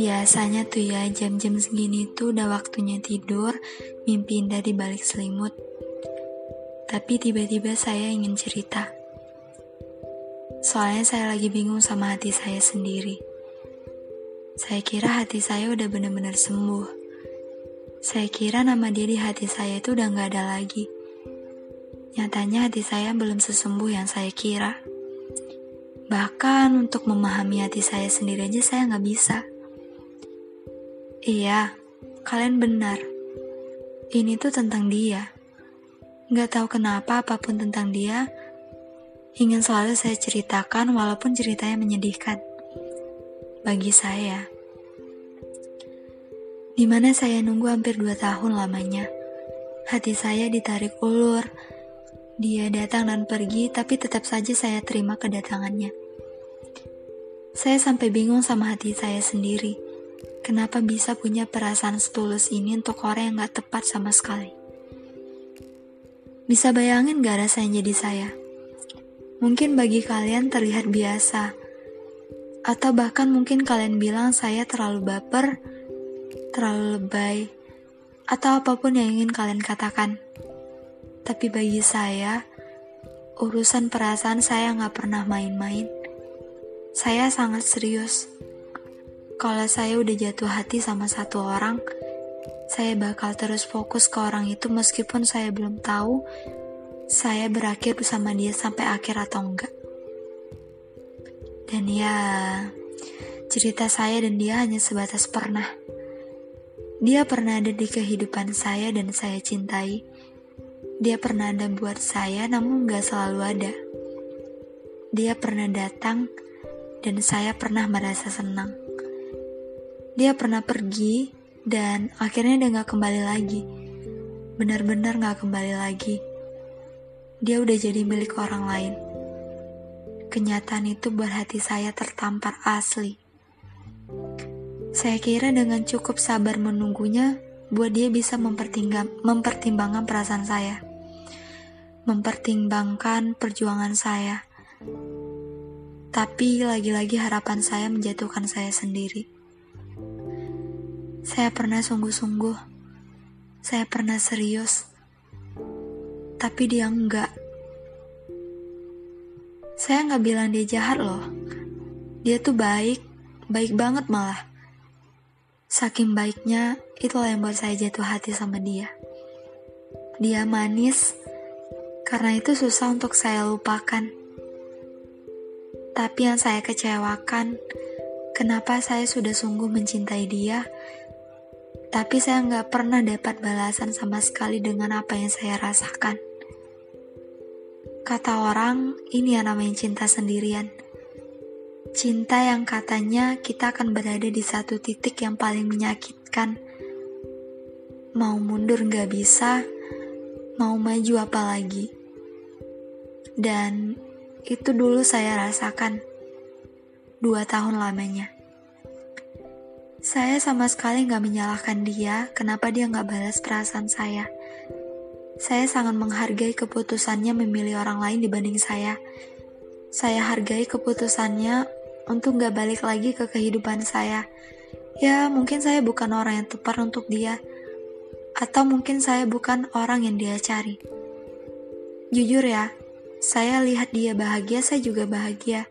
Biasanya tuh ya jam-jam segini tuh udah waktunya tidur, mimpi indah di balik selimut. Tapi tiba-tiba saya ingin cerita. Soalnya saya lagi bingung sama hati saya sendiri. Saya kira hati saya udah bener-bener sembuh. Saya kira nama dia di hati saya itu udah gak ada lagi. Nyatanya hati saya belum sesembuh yang saya kira. Bahkan untuk memahami hati saya sendiri aja saya gak bisa. Iya, kalian benar. Ini tuh tentang dia. Gak tahu kenapa apa pun tentang dia, ingin selalu saya ceritakan walaupun ceritanya menyedihkan. Bagi saya. Di mana saya nunggu hampir dua tahun lamanya. Hati saya ditarik ulur. Dia datang dan pergi, tapi tetap saja saya terima kedatangannya. Saya sampai bingung sama hati saya sendiri Kenapa bisa punya perasaan setulus ini untuk orang yang gak tepat sama sekali? Bisa bayangin gak rasanya jadi saya? Mungkin bagi kalian terlihat biasa, atau bahkan mungkin kalian bilang saya terlalu baper, terlalu lebay, atau apa pun yang ingin kalian katakan. Tapi bagi saya, urusan perasaan saya gak pernah main-main. Saya sangat serius. Kalau saya udah jatuh hati sama satu orang, saya bakal terus fokus ke orang itu meskipun saya belum tahu saya berakhir bersama dia sampai akhir atau enggak. Dan ya, cerita saya dan dia hanya sebatas pernah. Dia pernah ada di kehidupan saya dan saya cintai. Dia pernah ada buat saya namun gak selalu ada. Dia pernah datang dan saya pernah merasa senang. Dia pernah pergi dan akhirnya dia gak kembali lagi. Benar-benar gak kembali lagi. Dia udah jadi milik orang lain. Kenyataan itu buat hati saya tertampar asli. Saya kira dengan cukup sabar menunggunya, buat dia bisa mempertimbangkan perasaan saya. Mempertimbangkan perjuangan saya. Tapi lagi-lagi harapan saya menjatuhkan saya sendiri. Saya pernah sungguh-sungguh. Saya pernah serius. Tapi dia enggak. Saya nggak bilang dia jahat loh. Dia tuh baik, baik banget malah. Saking baiknya, itulah yang buat saya jatuh hati sama dia. Dia manis, karena itu susah untuk saya lupakan. Tapi yang saya kecewakan, kenapa saya sudah sungguh mencintai dia, tapi saya nggak pernah dapat balasan sama sekali dengan apa yang saya rasakan. Kata orang, ini yang namanya cinta sendirian. Cinta yang katanya kita akan berada di satu titik yang paling menyakitkan. Mau mundur nggak bisa, mau maju apa lagi. Dan itu dulu saya rasakan. Dua tahun lamanya. Saya sama sekali nggak menyalahkan dia kenapa dia nggak balas perasaan saya. Saya sangat menghargai keputusannya memilih orang lain dibanding saya. Saya hargai keputusannya untuk nggak balik lagi ke kehidupan saya. Ya, mungkin saya bukan orang yang tepat untuk dia. Atau mungkin saya bukan orang yang dia cari. Jujur ya, saya lihat dia bahagia, saya juga bahagia.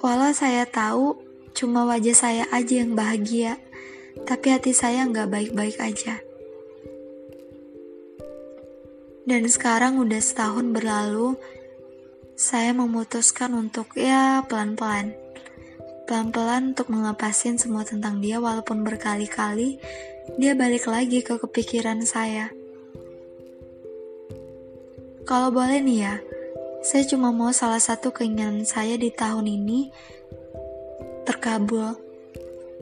Walau saya tahu Cuma wajah saya aja yang bahagia, tapi hati saya nggak baik-baik aja. Dan sekarang udah setahun berlalu, saya memutuskan untuk ya pelan-pelan. Pelan-pelan untuk melepasin semua tentang dia walaupun berkali-kali dia balik lagi ke kepikiran saya. Kalau boleh nih ya, saya cuma mau salah satu keinginan saya di tahun ini terkabul.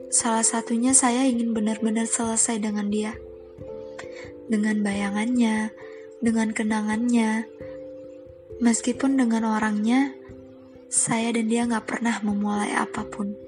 Salah satunya saya ingin benar-benar selesai dengan dia. Dengan bayangannya, dengan kenangannya. Meskipun dengan orangnya, saya dan dia gak pernah memulai apa pun.